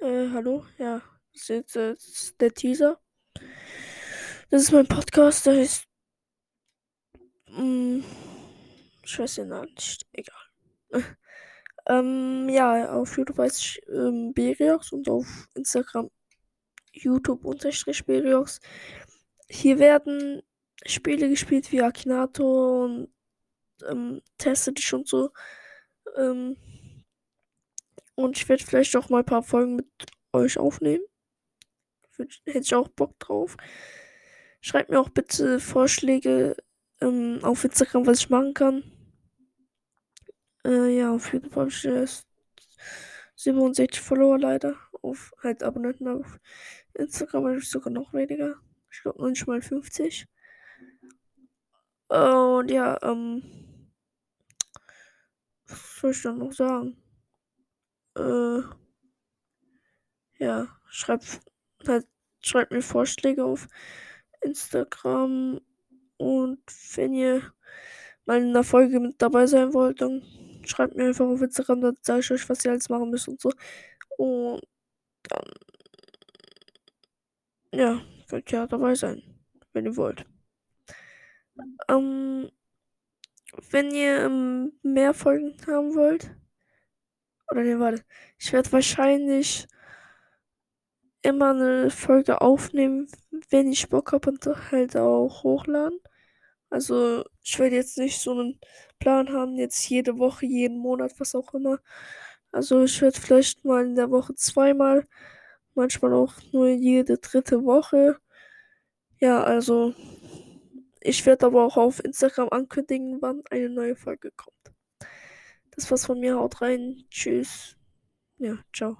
Äh, hallo, ja, das ist äh, das ist der Teaser. Das ist mein Podcast, der heißt. Mm, ich weiß den Namen nicht, egal. ähm, ja, auf YouTube heißt ich ähm, Beriox und auf Instagram YouTube unterstrich Beriox. Hier werden Spiele gespielt wie Akinator und ähm, Teste dich und so. Ähm, und ich werde vielleicht auch mal ein paar Folgen mit euch aufnehmen. Hätte ich auch Bock drauf. Schreibt mir auch bitte Vorschläge ähm, auf Instagram, was ich machen kann. Äh, ja, auf YouTube habe ich erst 67 Follower leider. Auf halt Abonnenten auf Instagram habe ich sogar noch weniger. Ich glaube noch nicht mal 50. Und ja, ähm. Was soll ich dann noch sagen? Äh. Ja, schreibt halt, schreibt mir Vorschläge auf Instagram. Und wenn ihr mal in einer Folge mit dabei sein wollt, dann schreibt mir einfach auf Instagram, dann sage ich euch, was ihr alles machen müsst und so. Und dann, ja, könnt ihr dabei sein, wenn ihr wollt. Ähm, wenn ihr ähm, mehr Folgen haben wollt, oder ne, warte, ich werde wahrscheinlich immer eine Folge aufnehmen, wenn ich Bock habe und halt auch hochladen. Also ich werde jetzt nicht so einen Plan haben, jetzt jede Woche, jeden Monat, was auch immer. Also ich werde vielleicht mal in der Woche zweimal, manchmal auch nur jede dritte Woche. Ja, also ich werde aber auch auf Instagram ankündigen, wann eine neue Folge kommt. Das war's von mir, haut rein, tschüss. Ja, ciao.